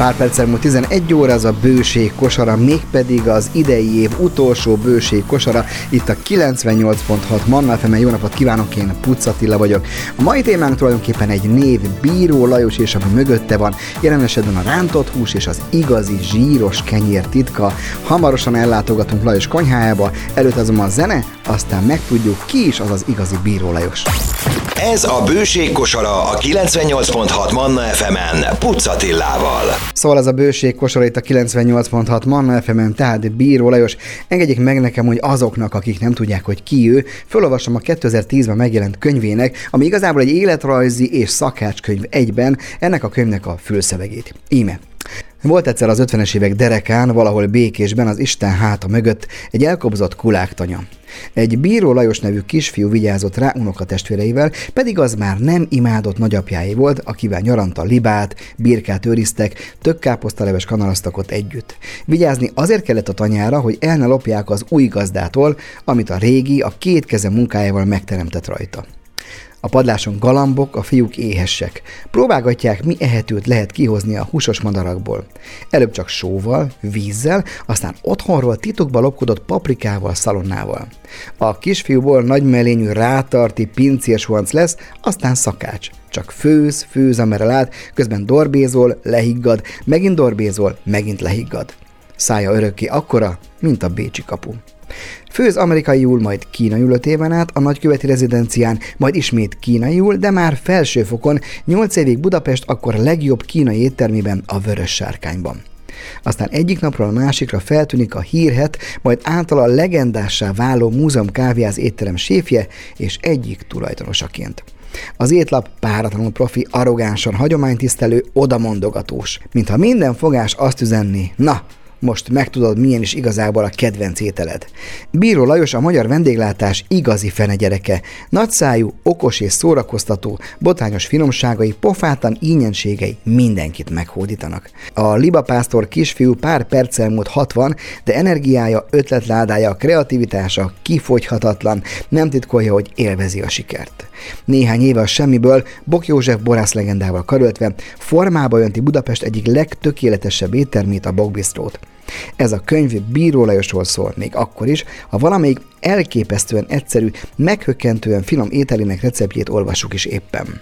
Pár perccel múlt 11 óra az a bőség kosara, mégpedig az idei év utolsó bőség kosara, itt a 98.6 Manna fm Jó napot kívánok, én Puc Attila vagyok. A mai témánk tulajdonképpen egy név, Bíró Lajos, és ami mögötte van, jelen esetben a rántott hús és az igazi zsíros kenyér titka. Hamarosan ellátogatunk Lajos konyhájába, előtt azonban a zene, aztán megtudjuk, ki is az az igazi Bíró Lajos. Ez a bőség kosara a 98.6 Manna FM-en Pucatillával. Szóval ez a bőség kosara itt a 98.6 Manna FM-en, tehát Bíró Lajos. Engedjék meg nekem, hogy azoknak, akik nem tudják, hogy ki ő, felolvasom a 2010-ben megjelent könyvének, ami igazából egy életrajzi és szakácskönyv egyben, ennek a könyvnek a fülszövegét. Íme. Volt egyszer az 50-es évek derekán, valahol békésben az Isten háta mögött egy elkobzott kuláktanya. Egy Bíró Lajos nevű kisfiú vigyázott rá unokatestvéreivel, pedig az már nem imádott nagyapjáé volt, akivel nyaranta libát, birkát őriztek, tökkáposztaleves kanalaztak ott együtt. Vigyázni azért kellett a tanyára, hogy el ne lopják az új gazdától, amit a régi, a két keze munkájával megteremtett rajta. A padláson galambok, a fiúk éhessek. Próbálgatják, mi ehetőt lehet kihozni a húsos madarakból. Előbb csak sóval, vízzel, aztán otthonról titokba lopkodott paprikával, szalonnával. A kisfiúból nagymelényű rátarti pincérsuhanc lesz, aztán szakács. Csak főz, főz, amerre lát, közben dorbézol, lehiggad, megint dorbézol, megint lehiggad. Szája örökké akkora, mint a Bécsi kapu. Főz amerikaiul, majd kínaiul öt éven át, a nagyköveti rezidencián, majd ismét kínaiul, de már felsőfokon, 8 évig Budapest akkor legjobb kínai éttermében, a Vörös Sárkányban. Aztán egyik napról a másikra feltűnik a hírhet, majd általa legendássá váló múzeum kávéház étterem séfje és egyik tulajdonosaként. Az étlap páratlanul profi, arrogánsan hagyománytisztelő, odamondogatós. Mintha minden fogás azt üzenni, na, most megtudod, milyen is igazából a kedvenc ételed. Bíró Lajos a magyar vendéglátás igazi fenegyereke. Nagyszájú, okos és szórakoztató, botányos finomságai, pofátlan ínyenségei mindenkit meghódítanak. A libapásztor kisfiú pár perccel múlt 60, de energiája, ötletládája, kreativitása kifogyhatatlan, nem titkolja, hogy élvezi a sikert. Néhány éve a semmiből Bok József borász legendával karöltve formába önti Budapest egyik legtökéletesebb éttermét, a Bokbistrót. Ez a könyv Bíró Lajosról szól, még akkor is, ha valamelyik elképesztően egyszerű, meghökkentően finom ételének receptjét olvassuk is éppen.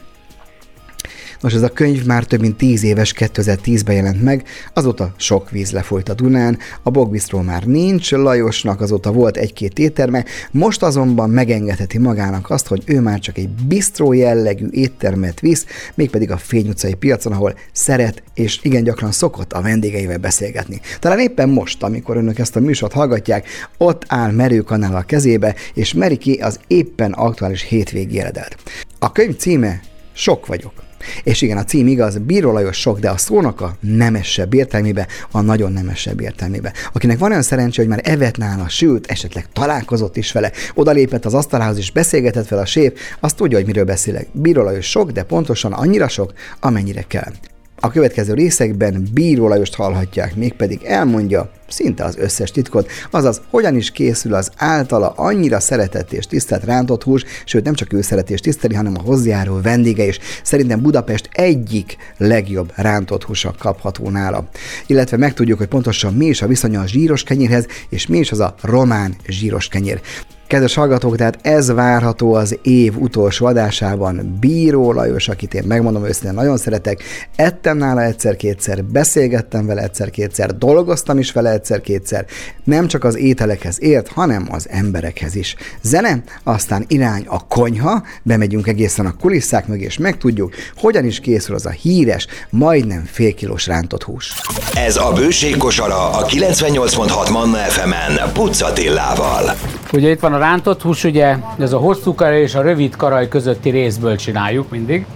Nos, ez a könyv már több mint 10 éves, 2010-ben jelent meg, azóta sok víz lefolyt a Dunán, a Bogbisztról már nincs, Lajosnak azóta volt egy-két étterme, most azonban megengedheti magának azt, hogy ő már csak egy bistró jellegű éttermet visz, mégpedig a Fény utcai piacon, ahol szeret és igen gyakran szokott a vendégeivel beszélgetni. Talán éppen most, amikor önök ezt a műsort hallgatják, ott áll merőkanál a kezébe, és meri ki az éppen aktuális hétvégi eredet. A könyv címe Sok vagyok. És igen, a cím igaz, Bíró Lajos sok, de a szónak a nemesebb értelmébe, a nagyon nemesebb értelmébe. Akinek van olyan szerencsé, hogy már evett nála, sőt, esetleg találkozott is vele, odalépett az asztalához és beszélgetett vele a sép, azt tudja, hogy miről beszélek. Bíró Lajos sok, de pontosan annyira sok, amennyire kell. A következő részekben Bíró Lajost hallhatják, mégpedig elmondja szinte az összes titkot, azaz hogyan is készül az általa annyira szeretett és tisztelt rántott hús, sőt nem csak ő szereti és tiszteli, hanem a hozzájáró vendége is. Szerintem Budapest egyik legjobb rántott húsa kapható nála. Illetve megtudjuk, hogy pontosan mi is a viszonya a zsíros kenyérhez, és mi is az a román zsíros kenyér. Kedves hallgatók, tehát ez várható az év utolsó adásában. Bíró Lajos, akit én megmondom őszintén nagyon szeretek, ettem nála egyszer-kétszer, beszélgettem vele egyszer-kétszer, dolgoztam is vele egyszer-kétszer. Nem csak az ételekhez ért, hanem az emberekhez is. Zene, aztán irány a konyha, bemegyünk egészen a kulisszák mögé, és megtudjuk, hogyan is készül az a híres, majdnem félkilós rántott hús. Ez a bőség kosara a 98.6 Manna FM-en Pucatillával. Ugye itt van a rántott hús, ugye ez a hosszú karaj és a rövid karaj közötti részből csináljuk mindig.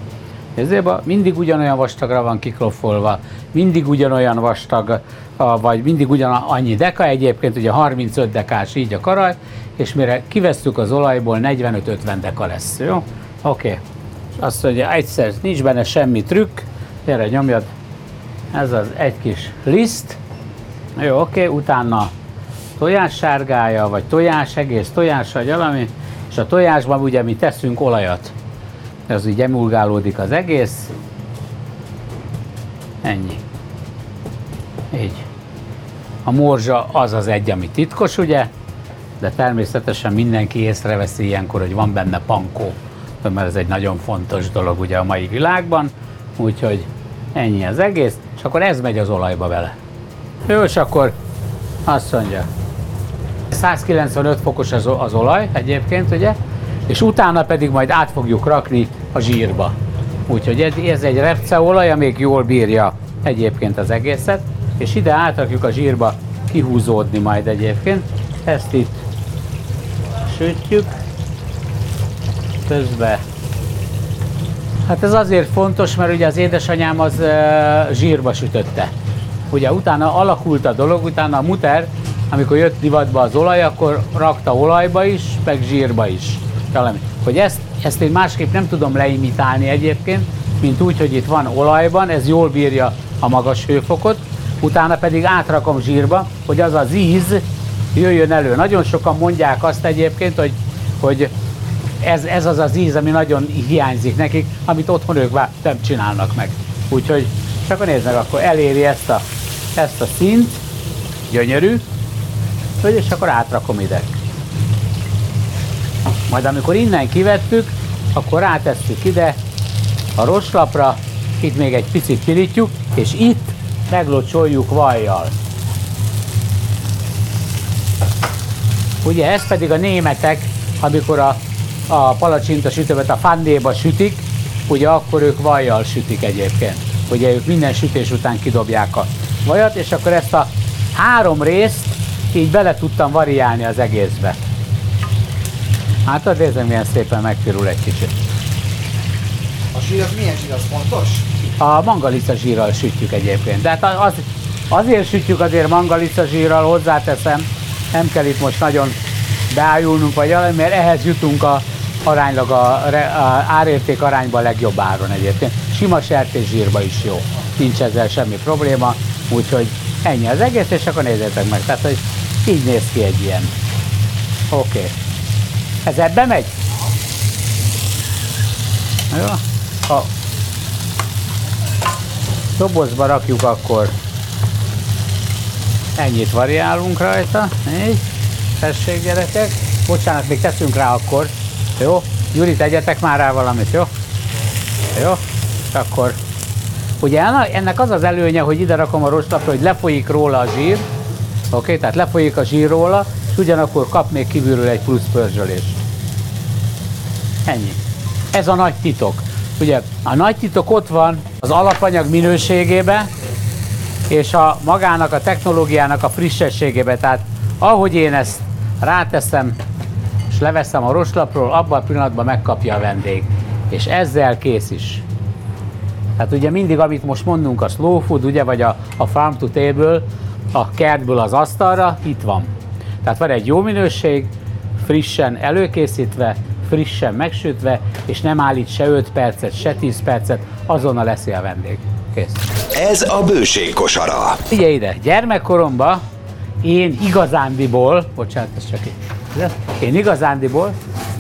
Ezért mindig ugyanolyan vastagra van kiklofolva, mindig ugyanolyan vastag, vagy mindig ugyan annyi deka, egyébként ugye 35 dekás így a karaj, és mire kivesztük az olajból 45-50 deka lesz, jó? Oké. Okay. Azt mondja, egyszer nincs benne semmi trükk, erre nyomjad, ez az egy kis liszt, jó, oké, okay. utána tojás sárgája, vagy tojás, egész tojás, vagy valami, és a tojásban ugye mi teszünk olajat. Ez így emulgálódik az egész. Ennyi. Így. A morzsa az az egy, ami titkos, ugye? De természetesen mindenki észreveszi ilyenkor, hogy van benne pankó, mert ez egy nagyon fontos dolog ugye a mai világban. Úgyhogy ennyi az egész, és akkor ez megy az olajba vele. Jó, és akkor azt mondja, 195 fokos az, az olaj egyébként, ugye? És utána pedig majd át fogjuk rakni a zsírba. Úgyhogy ez, ez egy repceolaj, amíg jól bírja egyébként az egészet, és ide átrakjuk a zsírba kihúzódni majd egyébként. Ezt itt sütjük, közben Hát ez azért fontos, mert ugye az édesanyám az zsírba sütötte. Ugye utána alakult a dolog, utána a muter, amikor jött divatba az olaj, akkor rakta olajba is, meg zsírba is. Talán. Hogy ezt, ezt én másképp nem tudom leimitálni egyébként, mint úgy, hogy itt van olajban, ez jól bírja a magas hőfokot, utána pedig átrakom zsírba, hogy az az íz jöjjön elő. Nagyon sokan mondják azt egyébként, hogy, hogy ez, ez az az íz, ami nagyon hiányzik nekik, amit otthon ők nem csinálnak meg. Úgyhogy csak nézd meg, akkor eléri ezt a, ezt a szint, gyönyörű, hogy és akkor átrakom ide. Majd amikor innen kivettük, akkor rátesszük ide a roslapra, itt még egy picit pirítjuk, és itt meglocsoljuk vajjal. Ugye ez pedig a németek, amikor a, a palacsinta sütőmet a fandéba sütik, ugye akkor ők vajjal sütik egyébként. Ugye ők minden sütés után kidobják a vajat, és akkor ezt a három részt így bele tudtam variálni az egészbe. Hát az nézem, milyen szépen megpirul egy kicsit. A zsír az milyen zsír, az fontos? A mangalica zsírral sütjük egyébként. De hát az, azért sütjük azért mangalica zsírral, hozzáteszem, nem kell itt most nagyon beájulnunk vagy valami, mert ehhez jutunk a aránylag a, a árérték arányban a legjobb áron egyébként. Sima sertés zsírba is jó. Nincs ezzel semmi probléma, úgyhogy ennyi az egész, és akkor nézzétek meg. Tehát, hogy így néz ki egy ilyen. Oké. Okay. Ez ebbe megy? Jó. A dobozba rakjuk akkor. Ennyit variálunk rajta. Így. Tessék gyerekek. Bocsánat, még teszünk rá akkor. Jó? Gyuri, tegyetek már rá valamit, jó? Jó? Akkor Ugye ennek az az előnye, hogy ide rakom a roslapra, hogy lefolyik róla a zsír, oké, okay? tehát lefolyik a zsír róla, és ugyanakkor kap még kívülről egy plusz pörzsölést. Ennyi. Ez a nagy titok. Ugye a nagy titok ott van az alapanyag minőségébe, és a magának, a technológiának a frissességébe. Tehát ahogy én ezt ráteszem, és leveszem a roslapról, abban a pillanatban megkapja a vendég. És ezzel kész is. Tehát ugye mindig, amit most mondunk, a slow food, ugye, vagy a, a farm to table, a kertből az asztalra, itt van. Tehát van egy jó minőség, frissen előkészítve, frissen megsütve, és nem állít se 5 percet, se 10 percet, azonnal leszi a vendég. Kész. Ez a bőség kosara. Figyelj ide, gyermekkoromban én igazándiból, bocsánat, ez csak így, én igazándiból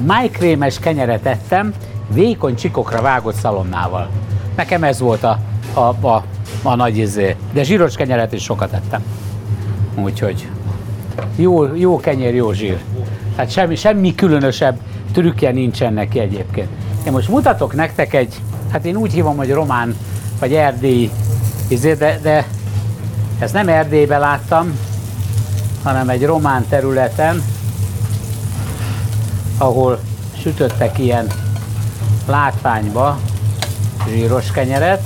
májkrémes kenyeret ettem, vékony csikokra vágott szalonnával. Nekem ez volt a, a, a, a nagy izé. De zsíros kenyeret is sokat ettem. Úgyhogy jó, jó kenyér, jó zsír. Tehát semmi, semmi különösebb trükkje nincsen neki egyébként. Én most mutatok nektek egy, hát én úgy hívom, hogy román vagy erdélyi izé, de, de ezt nem Erdélyben láttam, hanem egy román területen, ahol sütöttek ilyen látványba zsíros kenyeret,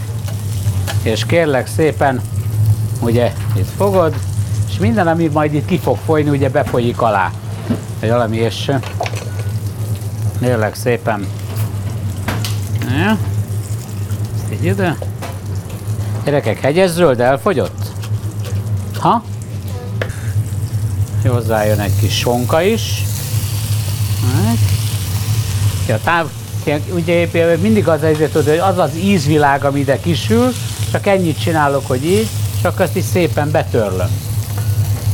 és kérlek szépen, ugye itt fogod, és minden, ami majd itt ki fog folyni, ugye befolyik alá. Vagy valami és kérlek szépen. Ja. Ezt így ide. Gyerekek, hegyes zöld elfogyott? Ha? Hozzájön egy kis sonka is. Ja, táv, ugye mindig az helyzet, hogy az az ízvilág, ami ide kisül, csak ennyit csinálok, hogy így, csak azt is szépen betörlöm.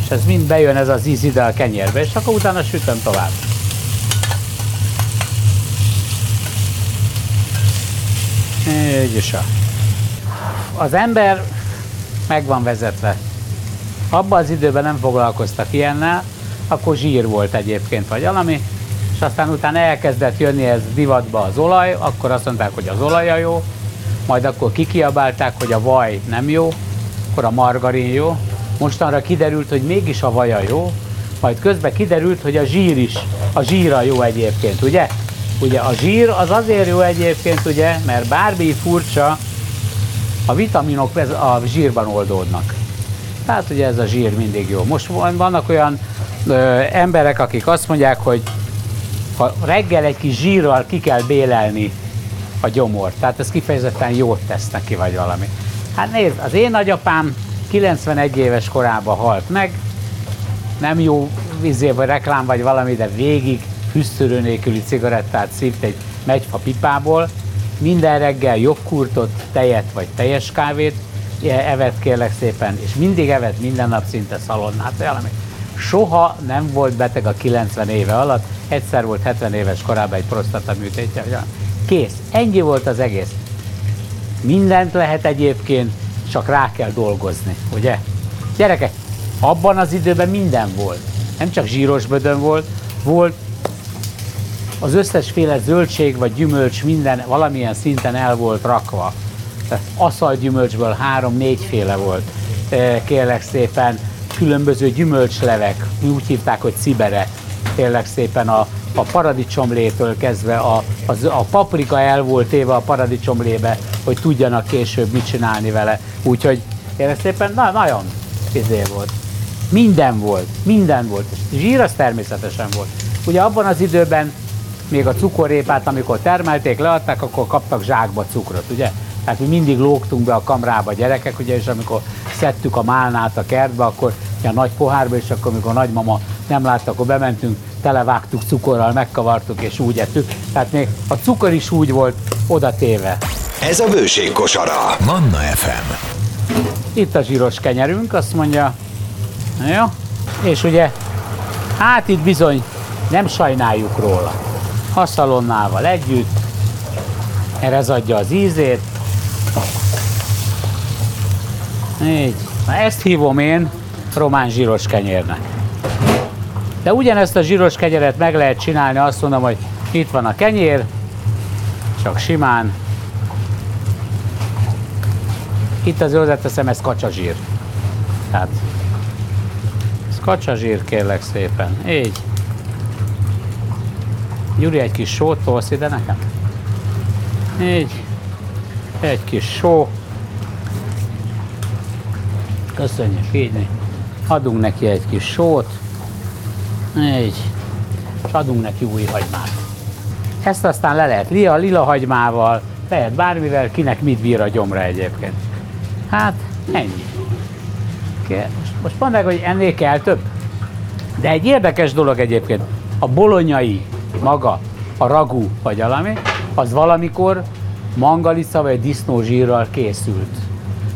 És ez mind bejön ez az íz ide a kenyérbe, és akkor utána sütöm tovább. Így is. Az ember meg van vezetve. Abban az időben nem foglalkoztak ilyennel, akkor zsír volt egyébként, vagy valami, és aztán utána elkezdett jönni ez divatba az olaj, akkor azt mondták, hogy az olaja jó, majd akkor kikiabálták, hogy a vaj nem jó, akkor a margarin jó, mostanra kiderült, hogy mégis a vaja jó, majd közben kiderült, hogy a zsír is, a zsíra jó egyébként, ugye? Ugye a zsír az azért jó egyébként, ugye, mert bármi furcsa, a vitaminok a zsírban oldódnak. Tehát ugye ez a zsír mindig jó. Most vannak olyan ö, emberek, akik azt mondják, hogy ha reggel egy kis zsírral ki kell bélelni a gyomort, tehát ez kifejezetten jót tesz neki, vagy valami. Hát nézd, az én nagyapám 91 éves korában halt meg, nem jó vizé vagy reklám vagy valami, de végig hűsztörő nélküli cigarettát szívt egy megyfa pipából, minden reggel jogkurtot, tejet vagy teljes kávét evett kérlek szépen, és mindig evett minden nap szinte szalonnát, valami. Soha nem volt beteg a 90 éve alatt, egyszer volt 70 éves korában egy prostata műtétje. Kész, ennyi volt az egész. Mindent lehet egyébként, csak rá kell dolgozni, ugye? Gyerekek, abban az időben minden volt. Nem csak zsíros bödön volt, volt az összesféle zöldség vagy gyümölcs minden valamilyen szinten el volt rakva. Tehát aszalgyümölcsből három-négyféle volt, kérlek szépen, különböző gyümölcslevek, mi úgy hívták, hogy cibere, kérlek szépen a, a paradicsomlétől kezdve, a, a, a paprika el volt téve a paradicsomlébe, hogy tudjanak később mit csinálni vele. Úgyhogy kérlek szépen, na, nagyon izé volt. Minden volt, minden volt. Zsír az természetesen volt. Ugye abban az időben még a cukorrépát, amikor termelték, leadták, akkor kaptak zsákba cukrot, ugye? Tehát mi mindig lógtunk be a kamrába gyerekek, ugye, és amikor szedtük a málnát a kertbe, akkor a nagy pohárba, és akkor, amikor nagymama nem látta, akkor bementünk, televágtuk cukorral, megkavartuk, és úgy ettük. Tehát még a cukor is úgy volt oda téve. Ez a bőség kosara. Manna FM. Itt a zsíros kenyerünk, azt mondja, jó, és ugye, hát itt bizony nem sajnáljuk róla. Haszalonnával együtt, ez adja az ízét. Így. Na ezt hívom én román zsíros kenyérnek. De ugyanezt a zsíros kenyeret meg lehet csinálni, azt mondom, hogy itt van a kenyér, csak simán. Itt az hozzáteszem, ez kacsazsír. Tehát ez kacsazsír kérlek szépen. Így. Gyuri, egy kis sót tolsz ide nekem? Így. Egy kis só. Köszönjük, így. Adunk neki egy kis sót. Így. És adunk neki új hagymát. Ezt aztán le lehet lila, lila hagymával, lehet bármivel, kinek mit bír a gyomra egyébként. Hát, ennyi. Most, most mondd meg, hogy ennél kell több. De egy érdekes dolog egyébként, a bolonyai maga, a ragú vagy valami, az valamikor mangalisza vagy disznózsírral készült.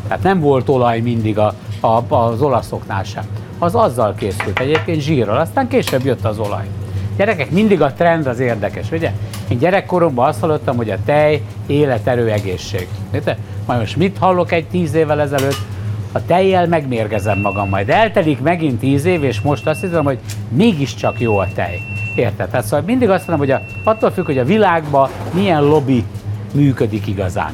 Tehát nem volt olaj mindig a, a, az olaszoknál sem. Az azzal készült egyébként zsírral, aztán később jött az olaj. Gyerekek, mindig a trend az érdekes, ugye? Én gyerekkoromban azt hallottam, hogy a tej, életerő, egészség. Érte? Majd most mit hallok egy tíz évvel ezelőtt? A tejjel megmérgezem magam majd. Eltelik megint tíz év, és most azt hiszem, hogy mégiscsak jó a tej. Érted? Tehát szóval mindig azt mondom, hogy a, attól függ, hogy a világban milyen lobby működik igazán.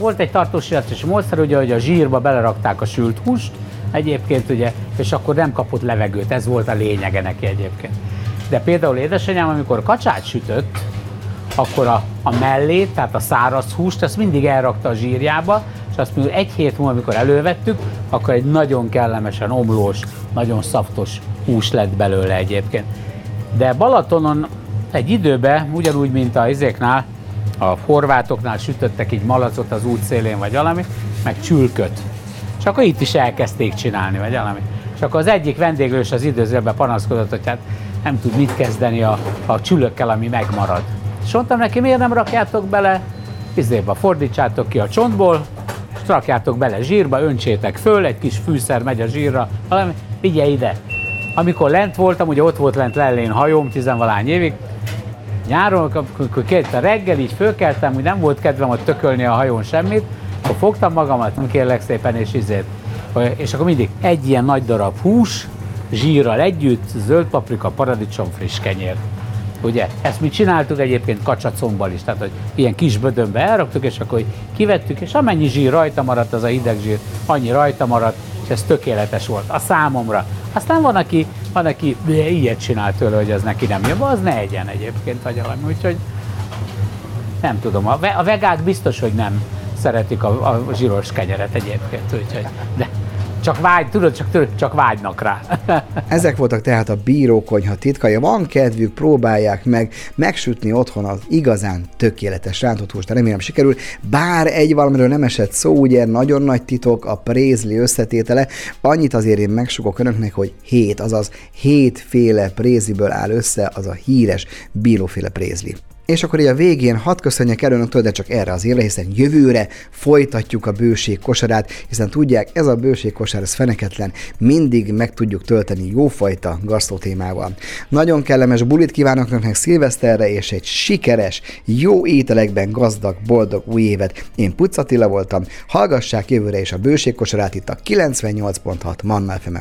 Volt egy tartósítási módszer, ugye, hogy a zsírba belerakták a sült húst, egyébként ugye, és akkor nem kapott levegőt, ez volt a lényege neki egyébként. De például édesanyám, amikor kacsát sütött, akkor a, a mellét, tehát a száraz húst, ezt mindig elrakta a zsírjába, és azt mondjuk egy hét múlva, amikor elővettük, akkor egy nagyon kellemesen omlós, nagyon szaftos hús lett belőle egyébként. De Balatonon egy időben, ugyanúgy, mint a izéknál, a horvátoknál sütöttek így malacot az útszélén, vagy valami, meg csülköt. És akkor itt is elkezdték csinálni, vagy valami. És akkor az egyik vendéglős az időzőben panaszkodott, hogy hát nem tud mit kezdeni a, a csülökkel, ami megmarad. És mondtam neki, miért nem rakjátok bele, izéba fordítsátok ki a csontból, és rakjátok bele zsírba, öntsétek föl, egy kis fűszer megy a zsírra, valami, vigye ide. Amikor lent voltam, ugye ott volt lent lellén hajóm tizenvalány évig, nyáron, amikor két a reggel így fölkeltem, hogy nem volt kedvem ott tökölni a hajón semmit, akkor fogtam magamat, nem kérlek szépen, és izét és akkor mindig egy ilyen nagy darab hús, zsírral együtt, zöld paprika, paradicsom, friss kenyér. Ugye? Ezt mi csináltuk egyébként kacsacombbal is, tehát hogy ilyen kis bödönbe elraktuk, és akkor kivettük, és amennyi zsír rajta maradt, az a hideg zsír, annyi rajta maradt, és ez tökéletes volt a számomra. Aztán van, aki, van, aki ilyet csinál tőle, hogy az neki nem jön, az ne egyen egyébként, vagy valami, úgyhogy nem tudom, a vegák biztos, hogy nem szeretik a, a zsíros kenyeret egyébként, úgyhogy, de csak vágy, tudod, csak, csak vágynak rá. Ezek voltak tehát a bírókonyha titkai. Van kedvük, próbálják meg megsütni otthon az igazán tökéletes rántott húst. Remélem sikerül. Bár egy valamiről nem esett szó, ugye nagyon nagy titok a prézli összetétele. Annyit azért én megsugok önöknek, hogy hét, azaz hétféle prézliből áll össze az a híres bíróféle prézli. És akkor így a végén hadd köszönjek el önöktől, de csak erre az évre, hiszen jövőre folytatjuk a bőség kosarát, hiszen tudják, ez a bőség kosár, ez feneketlen, mindig meg tudjuk tölteni jófajta gasztó témával. Nagyon kellemes bulit kívánok önöknek szilveszterre, és egy sikeres, jó ételekben gazdag, boldog új évet. Én Pucatilla voltam, hallgassák jövőre is a bőség kosarát itt a 98.6 Manna fm